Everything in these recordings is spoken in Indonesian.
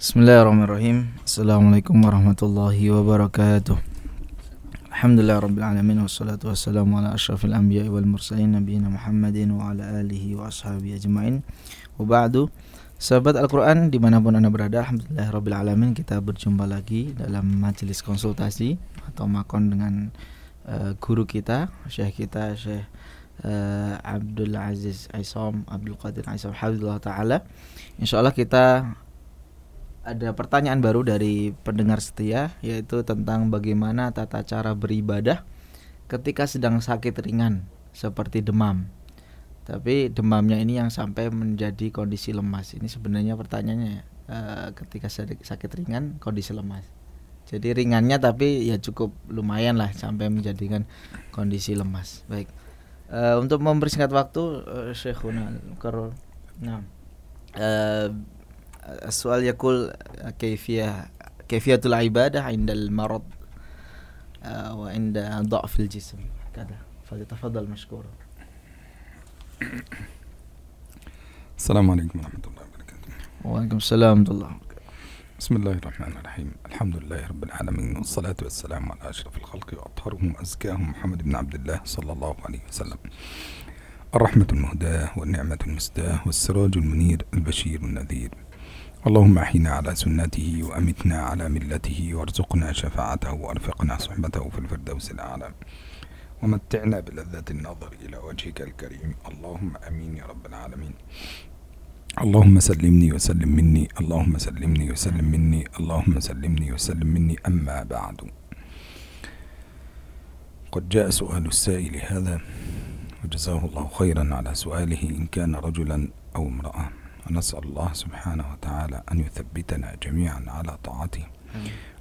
Bismillahirrahmanirrahim. Assalamualaikum warahmatullahi wabarakatuh. Alhamdulillah Rabbil Alamin Wassalatu wassalamu ala ashrafil anbiya wal mursalin Nabi Muhammadin wa ala alihi wa ashabi ajma'in. Wa ba'du. Sahabat Al-Quran di mana pun anda berada Alhamdulillah Rabbil Alamin Kita berjumpa lagi dalam majelis konsultasi Atau makon dengan uh, guru kita Syekh kita Syekh uh, Abdul Aziz Aisom Abdul Qadir Aisom Alhamdulillah Ta'ala. Insya Allah kita ada pertanyaan baru dari pendengar setia Yaitu tentang bagaimana tata cara beribadah Ketika sedang sakit ringan Seperti demam. Tapi demamnya ini yang sampai menjadi kondisi lemas. Ini sebenarnya pertanyaannya uh, ketika sakit ringan kondisi lemas. Jadi ringannya tapi ya cukup lumayan lah sampai menjadikan kondisi lemas. Baik uh, untuk mempersingkat waktu uh, Syekhuna Karol nah uh, soal yakul kaifiyah kaifiyatul ibadah indal marad uh, wa inda dha'fil jism kada فليتفضل مشكورا السلام عليكم ورحمة الله وبركاته وعليكم السلام ورحمة الله بسم الله الرحمن الرحيم. الحمد لله رب العالمين والصلاة والسلام على أشرف الخلق وأطهرهم وأزكاهم محمد بن عبد الله صلى الله عليه وسلم. الرحمة المهداة والنعمة المسداة والسراج المنير البشير النذير. اللهم أحينا على سنته وأمتنا على ملته وارزقنا شفاعته وأرفقنا صحبته في الفردوس الأعلى. ومتعنا بلذة النظر إلى وجهك الكريم. اللهم أمين يا رب العالمين. اللهم سلمني وسلم مني اللهم سلمني وسلم مني اللهم سلمني وسلم مني أما بعد. قد جاء سؤال السائل هذا وجزاه الله خيرا على سؤاله إن كان رجلا أو امرأة. ونسأل الله سبحانه وتعالى أن يثبتنا جميعا على طاعته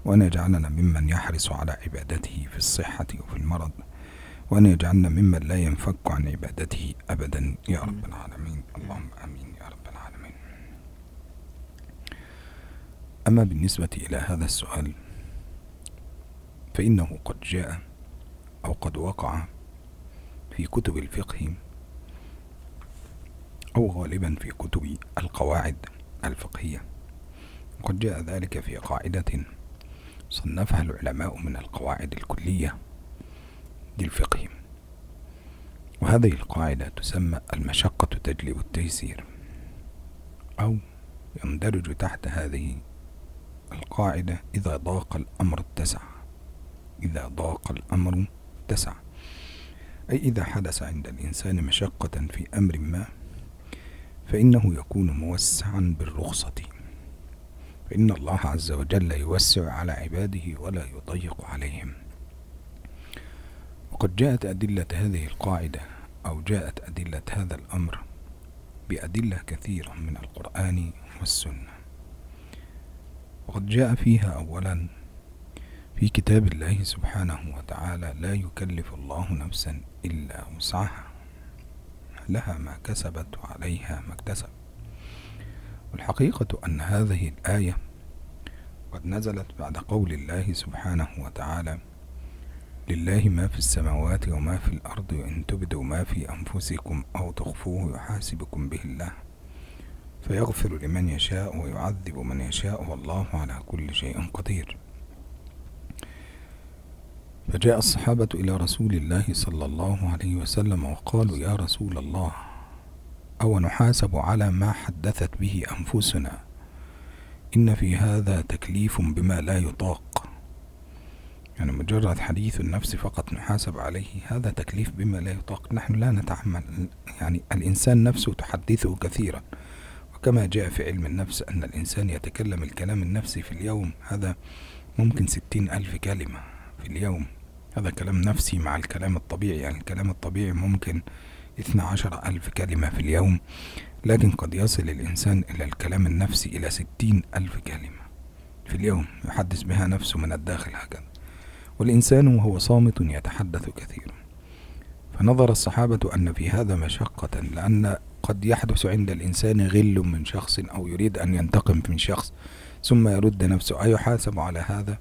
وأن يجعلنا ممن يحرص على عبادته في الصحة وفي المرض وأن يجعلنا ممن لا ينفك عن عبادته أبدا. يا رب العالمين. اللهم آمين يا رب العالمين أما بالنسبة إلى هذا السؤال فإنه قد جاء أو قد وقع في كتب الفقه أو غالبا في كتب القواعد الفقهية. وقد جاء ذلك في قاعدة صنفها العلماء من القواعد الكلية للفقه. وهذه القاعدة تسمى المشقة تجلب التيسير أو يندرج تحت هذه القاعدة إذا ضاق الأمر اتسع. إذا ضاق الأمر اتسع. أي إذا حدث عند الإنسان مشقة في أمر ما فإنه يكون موسعا بالرخصة. فإن الله عز وجل يوسع على عباده ولا يضيق عليهم. وقد جاءت أدلة هذه القاعدة أو جاءت أدلة هذا الأمر بأدلة كثيرة من القرآن والسنة. وقد جاء فيها أولا في كتاب الله سبحانه وتعالى لا يكلف الله نفسا إلا وسعها لها ما كسبت وعليها ما اكتسب والحقيقة أن هذه الآية قد نزلت بعد قول الله سبحانه وتعالى لله ما في السماوات وما في الأرض وإن تبدوا ما في أنفسكم أو تخفوه يحاسبكم به الله. فيغفر لمن يشاء ويعذب من يشاء والله على كل شيء قدير. فجاء الصحابة إلى رسول الله صلى الله عليه وسلم وقالوا يا رسول الله أو نحاسب على ما حدثت به أنفسنا؟ إن في هذا تكليف بما لا يطاق. يعني مجرد حديث النفس فقط نحاسب عليه هذا تكليف بما لا يطاق. نحن لا نتحمل يعني الإنسان نفسه تحدثه كثيرا. وكما جاء في علم النفس أن الإنسان يتكلم الكلام النفسي في اليوم هذا ممكن ستين ألف كلمة في اليوم. هذا كلام نفسي مع الكلام الطبيعي يعني الكلام الطبيعي ممكن اثنى عشر ألف كلمة في اليوم لكن قد يصل الإنسان إلى الكلام النفسي إلى ستين ألف كلمة في اليوم يحدث بها نفسه من الداخل هكذا. والإنسان وهو صامت يتحدث كثيرا فنظر الصحابة أن في هذا مشقة لأن قد يحدث عند الإنسان غل من شخص أو يريد أن ينتقم من شخص ثم يرد نفسه. أيحاسب على هذا؟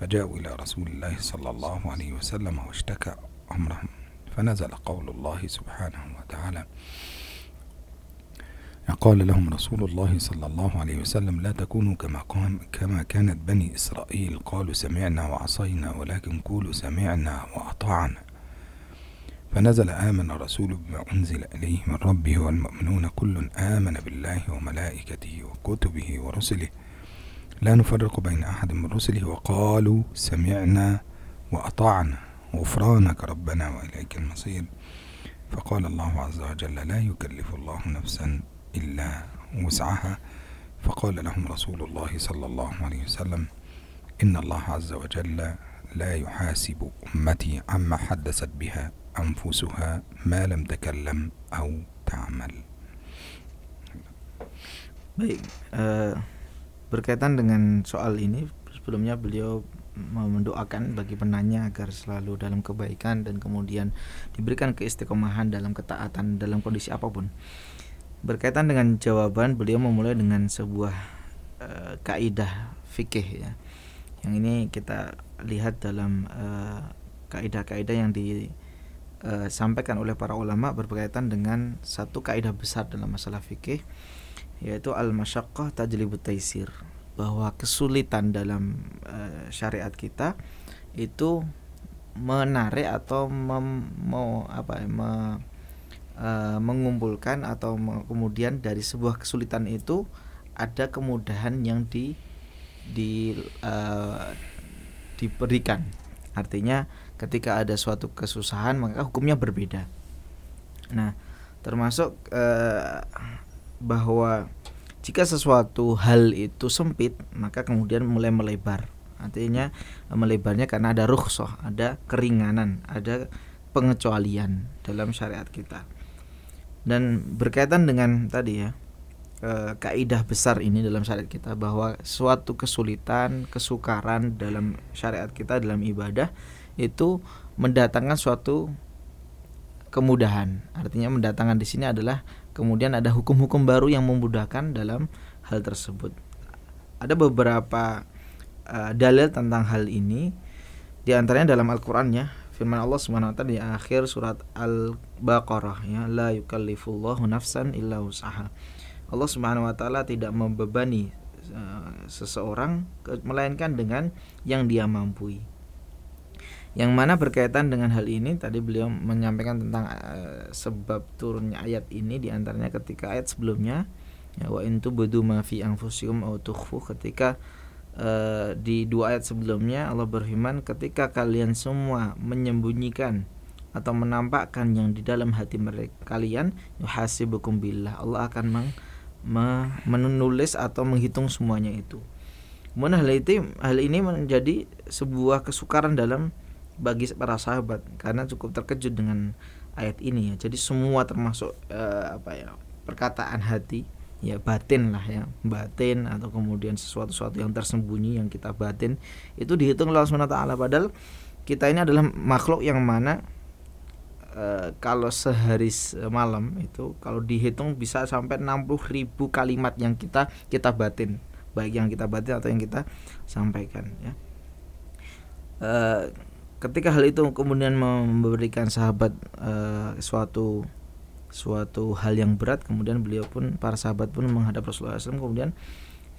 فجاءوا إلى رسول الله صلى الله عليه وسلم واشتكى أمرهم. فنزل قول الله سبحانه وتعالى قال لهم رسول الله صلى الله عليه وسلم لا تكونوا كما, قام كما كانت بني إسرائيل. قالوا سمعنا وعصينا ولكن قولوا سمعنا وأطعنا. فنزل آمن الرسول بما أنزل إليه من ربه والمؤمنون كل آمن بالله وملائكته وكتبه ورسله. لا نفرق بين أحد من رسله. وقالوا سمعنا وأطعنا غفرانك ربنا وإليك المصير. فقال الله عز وجل لا يكلف الله نفسا إلا وسعها. فقال لهم رسول الله صلى الله عليه وسلم إن الله عز وجل لا يحاسب أمتي عما حدثت بها. أنفسها ما لم تكلم أو تعمل Baik, uh, berkaitan dengan soal ini sebelumnya beliau mendoakan bagi penanya agar selalu dalam kebaikan dan kemudian diberikan keistiqomahan dalam ketaatan dalam kondisi apapun. Berkaitan dengan jawaban, beliau memulai dengan sebuah uh, kaidah fikih ya. Yang ini kita lihat dalam uh, kaidah-kaidah yang disampaikan oleh para ulama berkaitan dengan satu kaidah besar dalam masalah fikih yaitu al-masyaqqah tajlibut taisir bahwa kesulitan dalam uh, syariat kita itu menarik atau mem, mau apa ya, me, uh, mengumpulkan atau kemudian dari sebuah kesulitan itu ada kemudahan yang di di uh, diberikan. Artinya ketika ada suatu kesusahan maka hukumnya berbeda. Nah, termasuk uh, bahwa jika sesuatu hal itu sempit maka kemudian mulai melebar artinya melebarnya karena ada rukhsah ada keringanan ada pengecualian dalam syariat kita dan berkaitan dengan tadi ya e, kaidah besar ini dalam syariat kita bahwa suatu kesulitan, kesukaran dalam syariat kita dalam ibadah itu mendatangkan suatu kemudahan. Artinya mendatangkan di sini adalah kemudian ada hukum-hukum baru yang memudahkan dalam hal tersebut. Ada beberapa uh, dalil tentang hal ini di antaranya dalam Al-Qur'an ya firman Allah Subhanahu wa taala di akhir surat Al-Baqarah ya la yukallifullahu nafsan illa usaha. Allah Subhanahu wa taala tidak membebani uh, seseorang melainkan dengan yang dia mampu. Yang mana berkaitan dengan hal ini tadi beliau menyampaikan tentang uh, sebab turunnya ayat ini di antaranya ketika ayat sebelumnya ya wa intu budu ma fi anfusikum au tukhfu ketika uh, di dua ayat sebelumnya Allah berfirman ketika kalian semua menyembunyikan atau menampakkan yang di dalam hati mereka kalian yuhasibukum billah Allah akan meng, me, menulis atau menghitung semuanya itu. Kemudian hal itu hal ini menjadi sebuah kesukaran dalam bagi para sahabat karena cukup terkejut dengan ayat ini ya. Jadi semua termasuk uh, apa ya perkataan hati ya batin lah ya batin atau kemudian sesuatu sesuatu yang tersembunyi yang kita batin itu dihitung Allah Taala padahal kita ini adalah makhluk yang mana e, kalau sehari malam itu kalau dihitung bisa sampai 60 ribu kalimat yang kita kita batin. Baik yang kita batin atau yang kita sampaikan ya. E, ketika hal itu kemudian memberikan sahabat e, suatu suatu hal yang berat kemudian beliau pun para sahabat pun menghadap Rasulullah SAW kemudian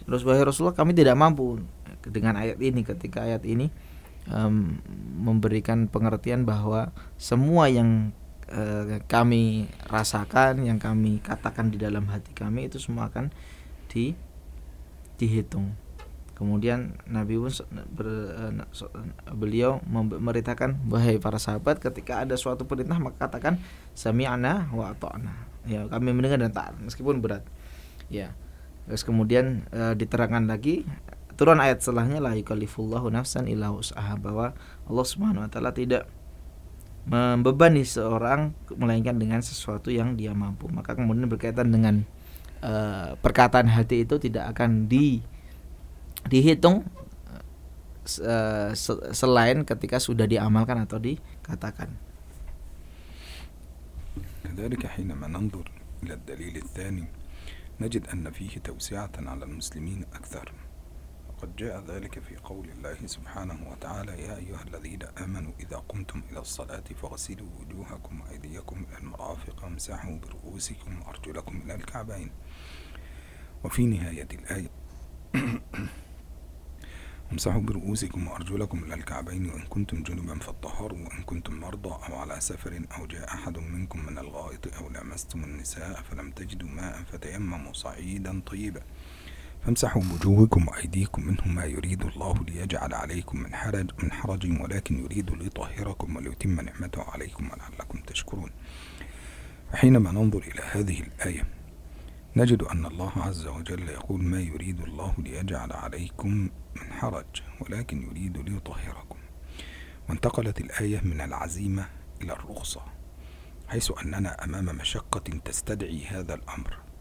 Rasulullah Rasulullah kami tidak mampu dengan ayat ini. Ketika ayat ini um, memberikan pengertian bahwa semua yang uh, kami rasakan yang kami katakan di dalam hati kami itu semua akan di dihitung Kemudian Nabi pun ber, beliau memberitakan wahai para sahabat ketika ada suatu perintah maka katakan sami'na wa ata'na. Ya, kami mendengar dan taat meskipun berat. Ya. Terus kemudian e, diterangkan lagi turun ayat setelahnya la yukallifullahu nafsan illa usaha bahwa Allah Subhanahu wa taala tidak membebani seorang melainkan dengan sesuatu yang dia mampu. Maka kemudian berkaitan dengan e, perkataan hati itu tidak akan di dihitung uh, selain ketika sudah diamalkan atau dikatakan. كذلك حينما ننظر إلى الدليل الثاني نجد أن فيه توسعة على المسلمين أكثر وقد جاء ذلك في قول الله سبحانه وتعالى يا أيها الذين آمنوا إذا قمتم إلى الصلاة فاغسلوا وجوهكم وأيديكم إلى المرافق وامسحوا برؤوسكم وأرجلكم إلى الكعبين. وفي نهاية الآية امسحوا برؤوسكم وأرجلكم إلى الكعبين وإن كنتم جنبا فاطهروا وإن كنتم مرضى أو على سفر أو جاء أحد منكم من الغائط أو لامستم النساء فلم تجدوا ماء فتيمموا صعيدا طيبا. فامسحوا بوجوهكم وأيديكم منه ما يريد الله ليجعل عليكم من حرج من حرج ولكن يريد ليطهركم وليتم نعمته عليكم ولعلكم تشكرون. فحينما ننظر إلى هذه الآية نجد أن الله عز وجل يقول ما يريد الله ليجعل عليكم من حرج ولكن يريد ليطهركم. وانتقلت الآية من العزيمة إلى الرخصة حيث أننا أمام مشقة تستدعي هذا الأمر.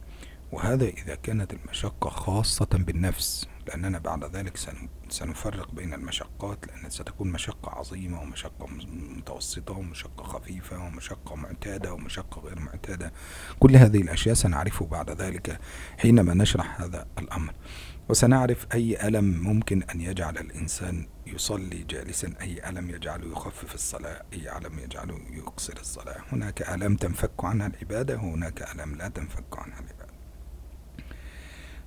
وهذا إذا كانت المشقة خاصة بالنفس لأننا بعد ذلك سنفرق بين المشقات لأن ستكون مشقة عظيمة ومشقة متوسطة ومشقة خفيفة ومشقة معتادة ومشقة غير معتادة. كل هذه الأشياء سنعرفه بعد ذلك حينما نشرح هذا الأمر. وسنعرف أي ألم ممكن أن يجعل الإنسان يصلي جالسا أي ألم يجعله يخفف الصلاة أي ألم يجعله يقصر الصلاة. هناك ألم تنفك عنها العبادة وهناك ألم لا تنفك عنها العبادة.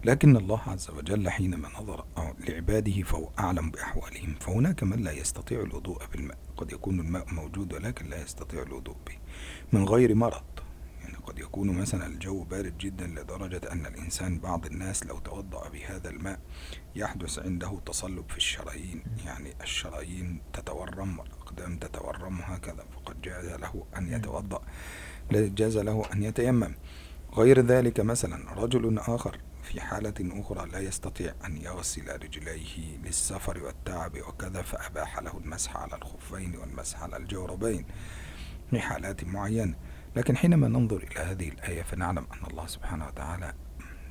لكن الله عز وجل حينما نظر لعباده فهو أعلم بأحوالهم فهناك من لا يستطيع الوضوء بالماء. قد يكون الماء موجود ولكن لا يستطيع الوضوء به. من غير مرض. يعني قد يكون مثلا الجو بارد جدا لدرجة أن الإنسان بعض الناس لو توضأ بهذا الماء يحدث عنده تصلب في الشرايين. يعني الشرايين تتورم والأقدام تتورم هكذا. فقد جاز له أن يتوضأ. جاز له أن يتيمم. غير ذلك مثلا رجل آخر في حالة أخرى لا يستطيع أن يغسل رجليه للسفر والتعب وكذا فأباح له المسح على الخفين والمسح على الجوربين في حالات معينة. لكن حينما ننظر إلى هذه الآية فنعلم أن الله سبحانه وتعالى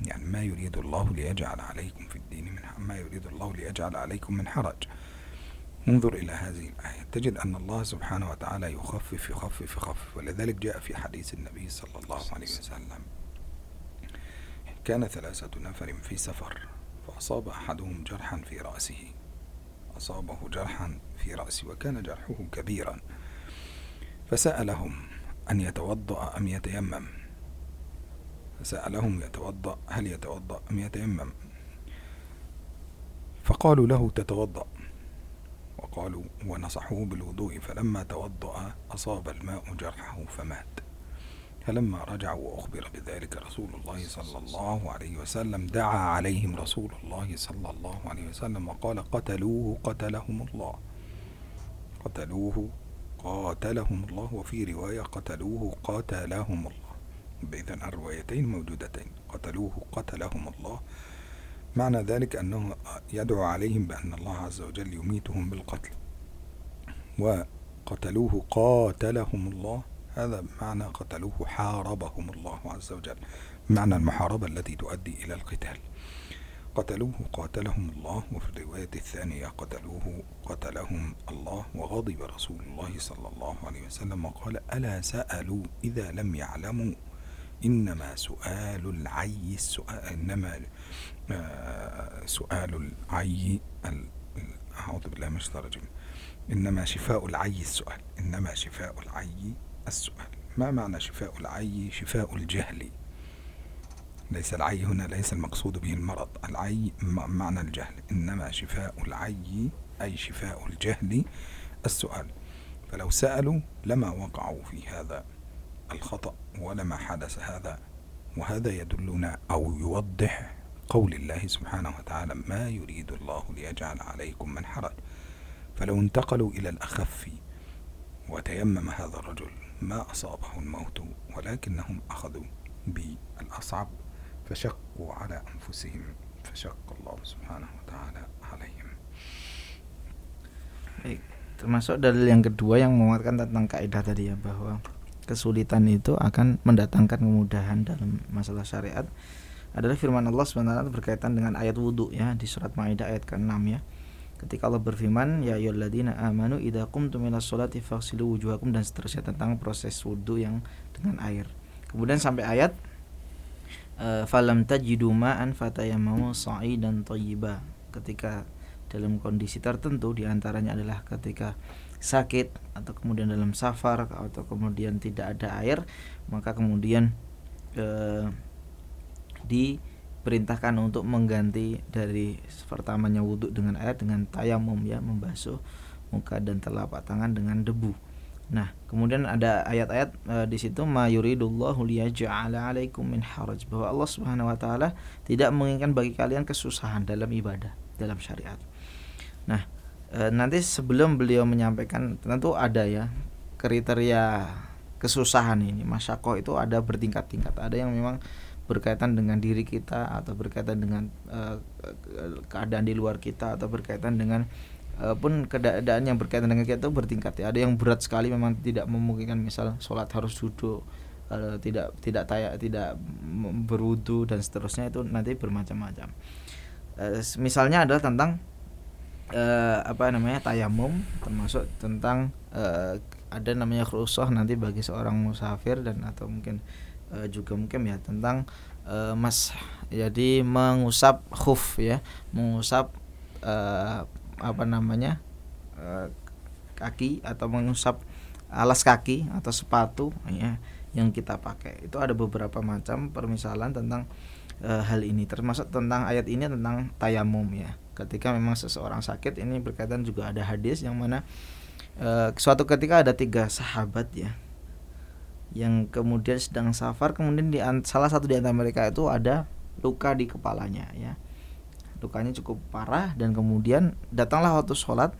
يعني ما يريد الله ليجعل عليكم في الدين من ما يريد الله ليجعل عليكم من حرج. انظر إلى هذه الآية. تجد أن الله سبحانه وتعالى يخفف يخفف يخفف. ولذلك جاء في حديث النبي صلى الله عليه وسلم كان ثلاثة نفر في سفر فأصاب أحدهم جرحا في رأسه. أصابه جرحا في رأسه وكان جرحه كبيرا. فسألهم أن يتوضأ أم يتيمم. فسألهم يتوضأ هل يتوضأ أم يتيمم؟ فقالوا له تتوضأ. وقالوا ونصحوه بالوضوء فلما توضأ أصاب الماء جرحه فمات. فلما رجعوا وأخبر بذلك رسول الله صلى الله عليه وسلم دعا عليهم رسول الله صلى الله عليه وسلم وقال قتلوه قتلهم الله. قتلوه قاتلهم الله وفي رواية قتلوه قاتلهم الله. بإذن الروايتين موجودتين قتلوه قتلهم الله. معنى ذلك أنه يدعو عليهم بأن الله عز وجل يميتهم بالقتل. وقتلوه قاتلهم الله. هذا معنى قتلوه حاربهم الله عز وجل. معنى المحاربة التي تؤدي إلى القتال. قتلوه قاتلهم الله وفي الرواية الثانية قتلوه قتلهم الله وغضب رسول الله صلى الله عليه وسلم وقال ألا سألوا إذا لم يعلموا؟ إنما سؤال العي السؤال إنما آه، سؤال العي أعوذ بالله من الشيطان الرجيم. إنما شفاء العي السؤال. إنما شفاء العي السؤال ما معنى شفاء العي شفاء الجهل؟ ليس العي هنا ليس المقصود به المرض. العي معنى الجهل إنما شفاء العي أي شفاء الجهل. السؤال فلو سألوا لما وقعوا في هذا الخطأ ولما حدث هذا؟ وهذا يدلنا أو يوضح قول الله سبحانه وتعالى ما يريد الله ليجعل عليكم من حرج. فلو انتقلوا إلى الأخف وتيمم هذا الرجل ما أصابه الموت ولكنهم أخذوا بالأصعب فشقوا على أنفسهم فشق الله سبحانه وتعالى عليهم Baik, termasuk dalil yang kedua yang menguatkan tentang kaidah tadi ya bahwa kesulitan itu akan mendatangkan kemudahan dalam masalah syariat adalah firman Allah SWT berkaitan dengan ayat wudhu ya di surat Maidah ayat ke-6 ya ketika Allah berfirman ya ayyuhalladzina amanu idza qumtum ila sholati faghsilu wujuhakum dan seterusnya tentang proses wudu yang dengan air. Kemudian sampai ayat eh, falam tajidu ma'an fatayammamu sa'idan thayyiba. ketika dalam kondisi tertentu di antaranya adalah ketika sakit atau kemudian dalam safar atau kemudian tidak ada air maka kemudian eh, diperintahkan untuk mengganti dari pertamanya wudhu dengan air dengan tayamum ya membasuh muka dan telapak tangan dengan debu Nah, kemudian ada ayat-ayat e, di situ ma yuridullahu liyaj'ala 'alaikum min haraj bahwa Allah Subhanahu wa taala tidak menginginkan bagi kalian kesusahan dalam ibadah, dalam syariat. Nah, e, nanti sebelum beliau menyampaikan tentu ada ya kriteria kesusahan ini. Masyakoh itu ada bertingkat-tingkat. Ada yang memang berkaitan dengan diri kita atau berkaitan dengan e, keadaan di luar kita atau berkaitan dengan uh, pun keadaan yang berkaitan dengan kita itu bertingkat ya. Ada yang berat sekali memang tidak memungkinkan misal sholat harus duduk uh, tidak tidak tayak tidak berwudu dan seterusnya itu nanti bermacam-macam. Uh, misalnya adalah tentang uh, apa namanya tayamum termasuk tentang uh, ada namanya khusah nanti bagi seorang musafir dan atau mungkin uh, juga mungkin ya tentang uh, mas jadi mengusap khuf ya mengusap uh, apa namanya uh, kaki atau mengusap alas kaki atau sepatu ya yang kita pakai. Itu ada beberapa macam permisalan tentang uh, hal ini termasuk tentang ayat ini tentang tayamum ya. Ketika memang seseorang sakit ini berkaitan juga ada hadis yang mana uh, suatu ketika ada tiga sahabat ya yang kemudian sedang safar kemudian di salah satu di antara mereka itu ada luka di kepalanya ya. Lukanya cukup parah dan kemudian datanglah waktu sholat.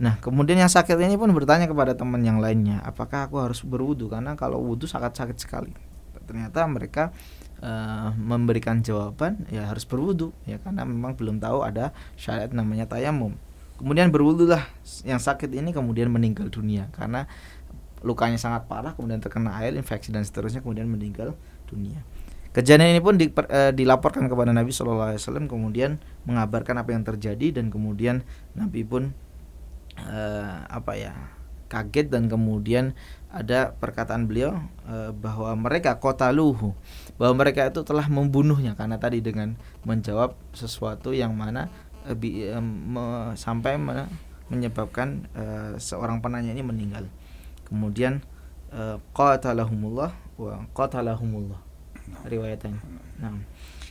Nah kemudian yang sakit ini pun bertanya kepada teman yang lainnya apakah aku harus berwudu? Karena kalau wudhu sangat sakit sekali. Ternyata mereka uh, memberikan jawaban ya harus berwudu. Ya karena memang belum tahu ada syariat namanya tayamum. Kemudian berwudu lah yang sakit ini kemudian meninggal dunia karena lukanya sangat parah kemudian terkena air infeksi dan seterusnya kemudian meninggal dunia. Kejadian ini pun di, uh, dilaporkan kepada Nabi Shallallahu Alaihi Wasallam kemudian mengabarkan apa yang terjadi dan kemudian Nabi pun uh, apa ya kaget dan kemudian ada perkataan beliau uh, bahwa mereka kota luhu bahwa mereka itu telah membunuhnya karena tadi dengan menjawab sesuatu yang mana bi, uh, me, sampai me, menyebabkan uh, seorang penanya ini meninggal kemudian uh, qatalahumullah wa qatalahumullah riwayatnya. Nah,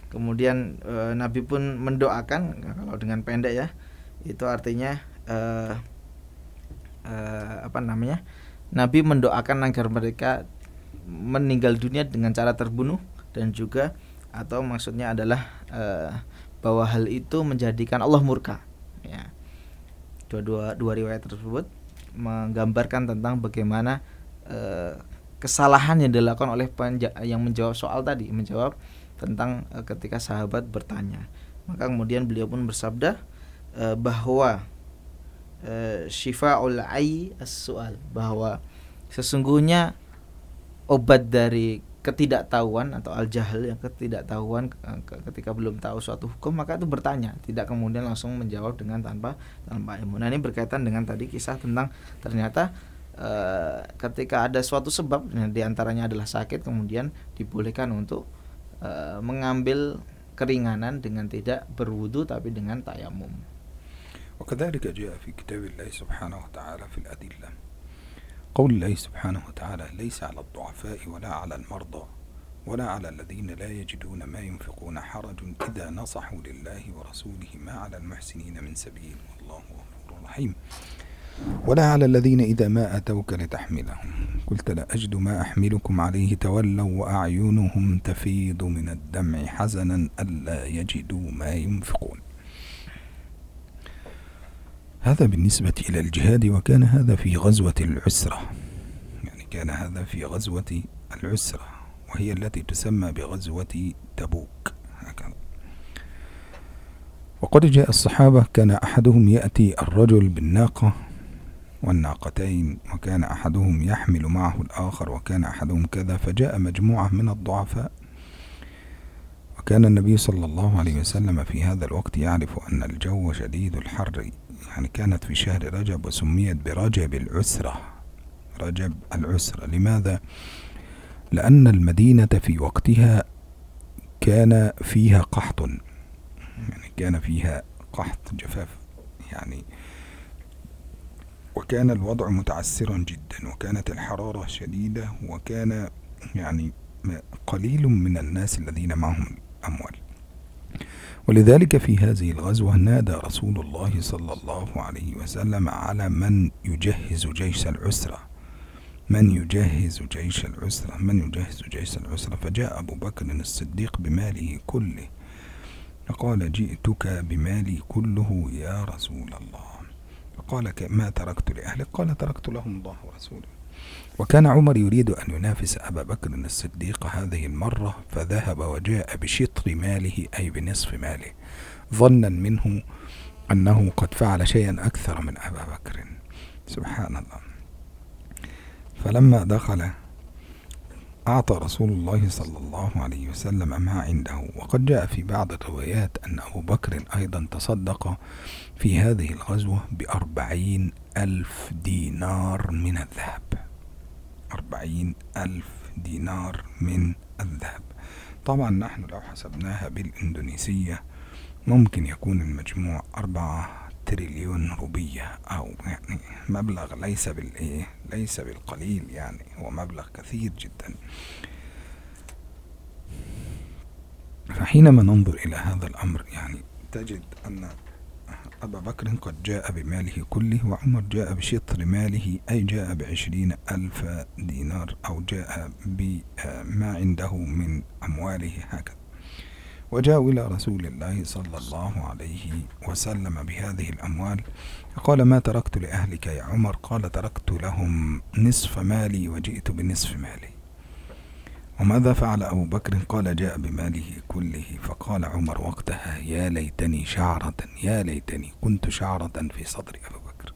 kemudian e, Nabi pun mendoakan kalau dengan pendek ya, itu artinya e, e, apa namanya? Nabi mendoakan agar mereka meninggal dunia dengan cara terbunuh dan juga atau maksudnya adalah e, bahwa hal itu menjadikan Allah murka. Ya. Dua-dua dua riwayat tersebut menggambarkan tentang bagaimana e, kesalahan yang dilakukan oleh yang menjawab soal tadi menjawab tentang uh, ketika sahabat bertanya. Maka kemudian beliau pun bersabda uh, bahwa uh, syifaul ai as-su'al bahwa sesungguhnya obat dari ketidaktahuan atau al-jahal yang ketidaktahuan ketika belum tahu suatu hukum maka itu bertanya tidak kemudian langsung menjawab dengan tanpa tanpa ilmu. Nah ini berkaitan dengan tadi kisah tentang ternyata Eh, ketika ada suatu sebab nah, diantaranya adalah sakit kemudian dibolehkan untuk uh, mengambil keringanan dengan tidak berwudu tapi dengan tayamum. وكذلك جاء في كتاب الله سبحانه وتعالى في الأدلة قول الله سبحانه وتعالى ليس على الضعفاء ولا على المرضى ولا على الذين لا يجدون ما ينفقون حرج إذا نصحوا لله ورسوله ما على المحسنين من سبيل والله غفور رحيم. ولا على الذين إذا ما أتوك لتحملهم. قلت لا أجد ما أحملكم عليه. تولوا وأعينهم تفيض من الدمع حزنا ألا يجدوا ما ينفقون. هذا بالنسبة إلى الجهاد وكان هذا في غزوة العسرة. يعني كان هذا في غزوة العسرة وهي التي تسمى بغزوة تبوك. هكذا. وقد جاء الصحابة كان أحدهم يأتي الرجل بالناقة والناقتين وكان أحدهم يحمل معه الآخر وكان أحدهم كذا فجاء مجموعة من الضعفاء. وكان النبي صلى الله عليه وسلم في هذا الوقت يعرف أن الجو شديد الحر يعني كانت في شهر رجب وسميت برجب العسرة. رجب العسرة. لماذا؟ لأن المدينة في وقتها كان فيها قحط. يعني كان فيها قحط جفاف. يعني وكان الوضع متعسرا جدا وكانت الحرارة شديدة وكان يعني قليل من الناس الذين معهم أموال. ولذلك في هذه الغزوة نادى رسول الله صلى الله عليه وسلم على من يجهز جيش العسرة. من يجهز جيش العسرة من يجهز جيش العسرة. فجاء أبو بكر الصديق بماله كله فقال جئتك بمالي كله يا رسول الله. فقال ما تركت لأهلك؟ قال تركت لهم الله ورسوله. وكان عمر يريد أن ينافس أبا بكر الصديق هذه المرة فذهب وجاء بشطر ماله أي بنصف ماله. ظنا منه أنه قد فعل شيئا أكثر من أبا بكر. سبحان الله فلما دخل أعطى رسول الله صلى الله عليه وسلم ما عنده. وقد جاء في بعض الروايات أن أبو بكر أيضا تصدق في هذه الغزوة بأربعين ألف دينار من الذهب. أربعين ألف دينار من الذهب. طبعا نحن لو حسبناها بالإندونيسية ممكن يكون المجموع أربعة تريليون روبية أو يعني مبلغ ليس بالإيه ليس بالقليل يعني هو مبلغ كثير جدا. فحينما ننظر إلى هذا الأمر يعني تجد أن أبا بكر قد جاء بماله كله وعمر جاء بشطر ماله أي جاء بعشرين ألف دينار أو جاء بما عنده من أمواله هكذا. وجاءوا إلى رسول الله صلى الله عليه وسلم بهذه الأموال فقال ما تركت لأهلك يا عمر؟ قال تركت لهم نصف مالي وجئت بنصف مالي. وماذا فعل أبو بكر؟ قال جاء بماله كله فقال عمر وقتها يا ليتني شعرة يا ليتني كنت شعرة في صدر أبي بكر.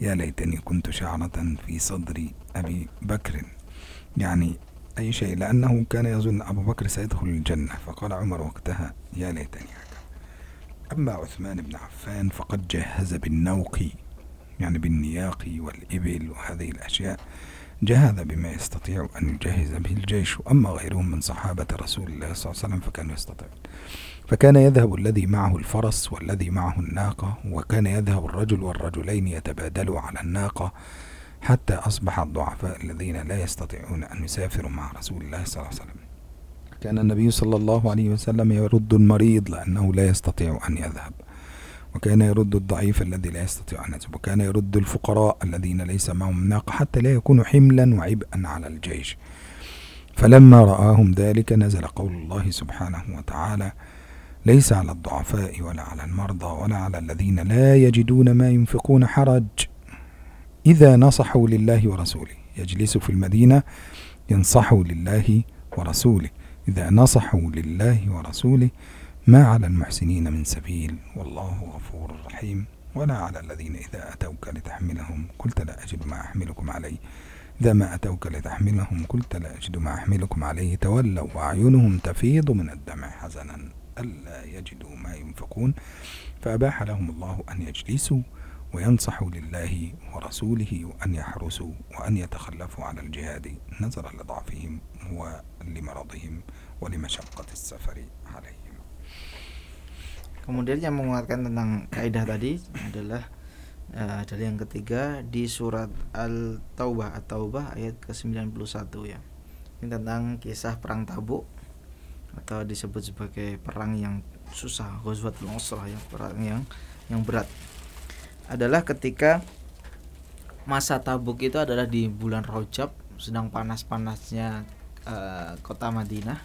يا ليتني كنت شعرة في صدر أبي بكر. يعني أي شيء لأنه كان يظن أبو بكر سيدخل الجنة. فقال عمر وقتها يا ليتني. أما عثمان بن عفان فقد جهز بالنوق يعني بالنياق والإبل وهذه الأشياء. جهز بما يستطيع أن يجهز به الجيش وأما غيرهم من صحابة رسول الله صلى الله عليه وسلم فكانوا يستطيعون. فكان يذهب الذي معه الفرس والذي معه الناقة وكان يذهب الرجل والرجلين يتبادلوا على الناقة حتى أصبح الضعفاء الذين لا يستطيعون أن يسافروا مع رسول الله صلى الله عليه وسلم. كان النبي صلى الله عليه وسلم يرد المريض لأنه لا يستطيع أن يذهب. وكان يرد الضعيف الذي لا يستطيع أن يذهب وكان يرد الفقراء الذين ليس معهم ناقة حتى لا يكونوا حملا وعبئا على الجيش. فلما رآهم ذلك نزل قول الله سبحانه وتعالى ليس على الضعفاء ولا على المرضى ولا على الذين لا يجدون ما ينفقون حرج. إذا نصحوا لله ورسوله. يجلس في المدينة ينصحوا لله ورسوله. إذا نصحوا لله ورسوله ما على المحسنين من سبيل والله غفور رحيم ولا على الذين إذا أتوك لتحملهم قلت لا أجد ما أحملكم عليه. إذا ما أتوك لتحملهم قلت لا أجد ما أحملكم عليه. تولوا وأعينهم تفيض من الدمع حزنا ألا يجدوا ما ينفقون. فأباح لهم الله أن يجلسوا وينصحوا لله ورسوله وأن يحرسوا وأن يتخلفوا على الجهاد. نظرا لضعفهم ولمرضهم ولمشقة السفر عليهم. Kemudian yang menguatkan tentang kaidah tadi adalah uh, dari yang ketiga di surat Al-Taubah At-Taubah ayat ke-91 ya. Ini tentang kisah perang Tabuk atau disebut sebagai perang yang susah, Ghazwatul Usrah ya, perang yang yang berat. Adalah ketika masa Tabuk itu adalah di bulan Rajab sedang panas-panasnya uh, kota Madinah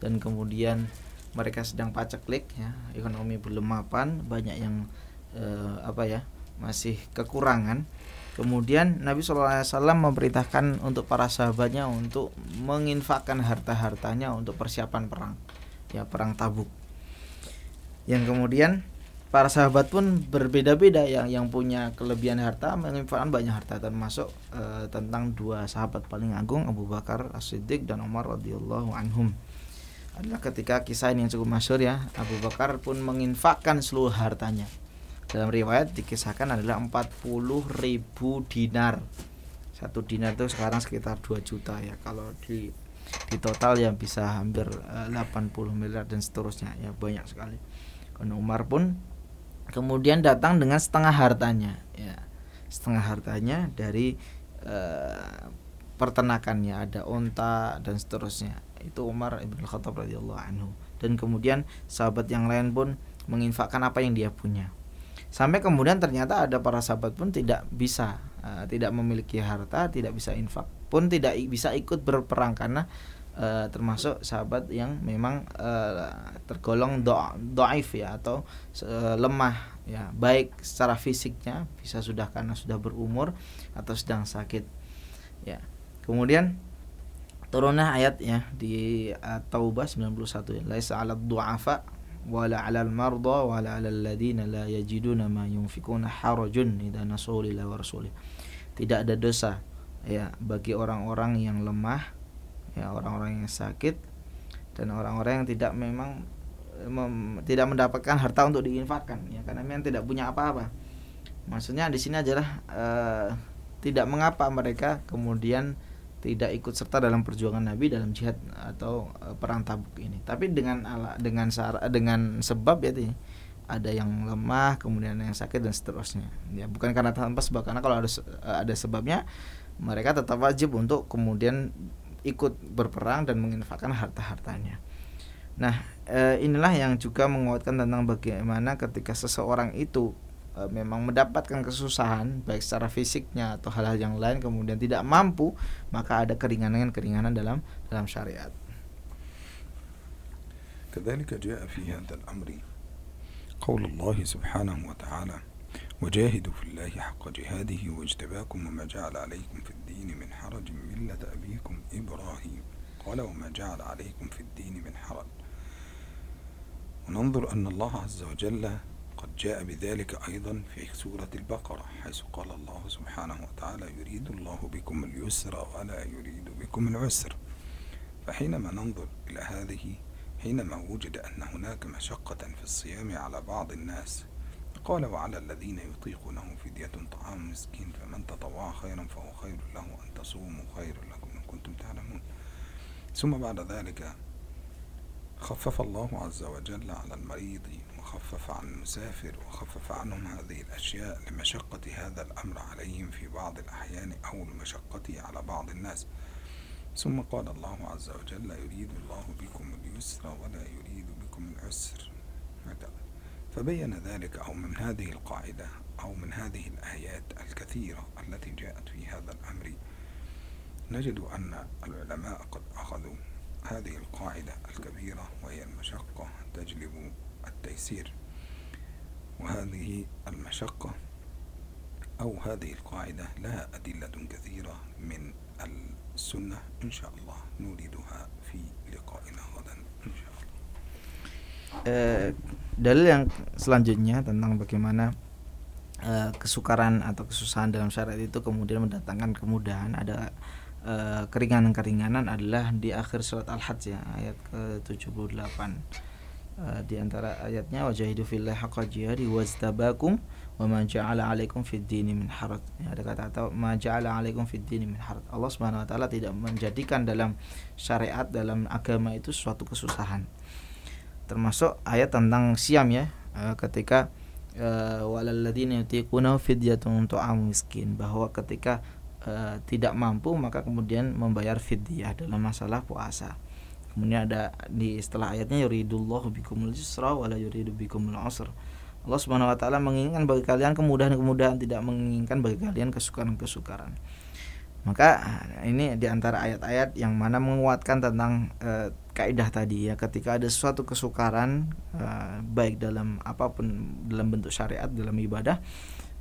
dan kemudian mereka sedang paceklik ya. Ekonomi belum mapan banyak yang eh, apa ya masih kekurangan. Kemudian Nabi SAW memerintahkan untuk para sahabatnya untuk menginfakkan harta-hartanya untuk persiapan perang ya perang tabuk. Yang kemudian para sahabat pun berbeda-beda yang yang punya kelebihan harta menginfakkan banyak harta termasuk eh, tentang dua sahabat paling agung Abu Bakar As-Siddiq dan Umar radhiyallahu anhum adalah ketika kisah ini yang cukup masyur ya Abu Bakar pun menginfakkan seluruh hartanya. Dalam riwayat dikisahkan adalah 40 ribu dinar. Satu dinar itu sekarang sekitar 2 juta ya. Kalau di di total ya bisa hampir 80 eh, miliar dan seterusnya. Ya banyak sekali. Dan Umar pun kemudian datang dengan setengah hartanya ya. Setengah hartanya dari uh, pertenakannya. Ada onta dan seterusnya itu Umar ibn Khattab radhiyallahu anhu. Dan kemudian sahabat yang lain pun menginfakkan apa yang dia punya. Sampai kemudian ternyata ada para sahabat pun tidak bisa uh, tidak memiliki harta tidak bisa infak pun tidak bisa ikut berperang karena uh, termasuk sahabat yang memang uh, tergolong do doaif ya atau uh, lemah ya baik secara fisiknya bisa sudah karena sudah berumur atau sedang sakit ya. Kemudian turunnya ayat ya di uh, Taubah 91 laisa 'alad du'afa wala 'alal marda wala 'alal ladina la yajiduna ma yunfikuna harajun idza nasu wa rasulih. Tidak ada dosa ya bagi orang-orang yang lemah ya orang-orang yang sakit dan orang-orang yang tidak memang mem, tidak mendapatkan harta untuk diinfakkan ya karena memang tidak punya apa-apa. Maksudnya di sini adalah uh, tidak mengapa mereka kemudian tidak ikut serta dalam perjuangan Nabi dalam jihad atau uh, perang Tabuk ini tapi dengan ala dengan sar dengan sebab ya ini ada yang lemah kemudian yang sakit dan seterusnya ya bukan karena tanpa sebab karena kalau ada ada sebabnya mereka tetap wajib untuk kemudian ikut berperang dan menginfakkan harta-hartanya. Nah, e, inilah yang juga menguatkan tentang bagaimana ketika seseorang itu e, memang mendapatkan kesusahan baik secara fisiknya atau hal-hal yang lain kemudian tidak mampu, maka ada keringanan-keringanan dalam dalam syariat. كذلك جاء في هذا الأمر قول الله سبحانه وتعالى وجاهدوا في الله حق جهاده واجتباكم وما جعل عليكم في الدين من حرج ملة أبيكم إبراهيم قال وما جعل عليكم في الدين من حرج وننظر أن الله عز وجل قد جاء بذلك أيضا في سورة البقرة حيث قال الله سبحانه وتعالى يريد الله بكم اليسر ولا يريد بكم العسر فحينما ننظر إلى هذه حينما وجد أن هناك مشقة في الصيام على بعض الناس قال وعلى الذين يطيقونه فدية طعام مسكين فمن تطوع خيرا فهو خير له أن تصوموا خير لكم إن كنتم تعلمون ثم بعد ذلك خفف الله عز وجل على المريض وخفف عن المسافر وخفف عنهم هذه الأشياء لمشقة هذا الأمر عليهم في بعض الأحيان أو لمشقته على بعض الناس. ثم قال الله عز وجل يريد الله بكم اليسر ولا يريد بكم العسر. فبين ذلك أو من هذه القاعدة أو من هذه الآيات الكثيرة التي جاءت في هذا الأمر نجد أن العلماء قد أخذوا هذه القاعدة الكبيرة وهي المشقة تجلب التيسير وهذه المشقة أو هذه القاعدة لها أدلة كثيرة من السنة إن شاء الله نريدها في لقائنا غدا إن شاء الله dalil yang selanjutnya tentang bagaimana uh, kesukaran atau kesusahan dalam syariat itu kemudian mendatangkan kemudahan ada uh, keringanan-keringanan adalah di akhir surat Al-Hajj ya ayat ke-78 uh, di antara ayatnya wajahidu fillah haqqa jihadi waztabakum wa ma ja'ala 'alaikum fid dini min haraj. Ya, ada kata atau ma ja'ala 'alaikum fid dini min haraj. Allah Subhanahu wa taala tidak menjadikan dalam syariat dalam agama itu suatu kesusahan termasuk ayat tentang siam ya uh, ketika walalladzina yutiquna fidyatun ta'am miskin bahwa ketika uh, tidak mampu maka kemudian membayar fidyah dalam masalah puasa. Kemudian ada di setelah ayatnya yuridullahu bikumul yusra wala yuridu bikumul usra. Allah Subhanahu wa taala menginginkan bagi kalian kemudahan-kemudahan tidak menginginkan bagi kalian kesukaran-kesukaran. Maka ini di antara ayat-ayat yang mana menguatkan tentang e, kaidah tadi ya ketika ada suatu kesukaran e, baik dalam apa pun dalam bentuk syariat dalam ibadah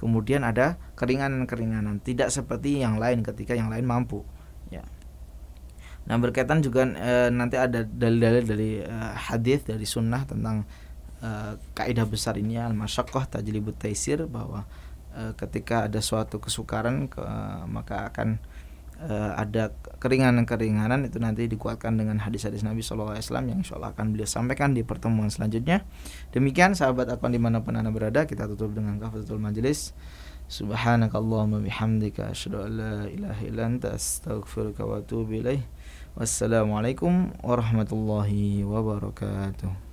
kemudian ada keringanan-keringanan tidak seperti yang lain ketika yang lain mampu ya. Nah berkaitan juga e, nanti ada dalil-dalil dari e, hadis dari sunnah tentang e, kaidah besar ini al-masyaqqah tajlibut taisir bahwa e, ketika ada suatu kesukaran ke, maka akan uh, ada keringanan-keringanan itu nanti dikuatkan dengan hadis-hadis Nabi SAW yang insya Allah akan beliau sampaikan di pertemuan selanjutnya. Demikian sahabat apa di mana pun anda berada kita tutup dengan kafatul majelis. Subhanakallahumma bihamdika asyhadu an la ilaha illa anta astaghfiruka wa atubu ilaih. Wassalamualaikum warahmatullahi wabarakatuh.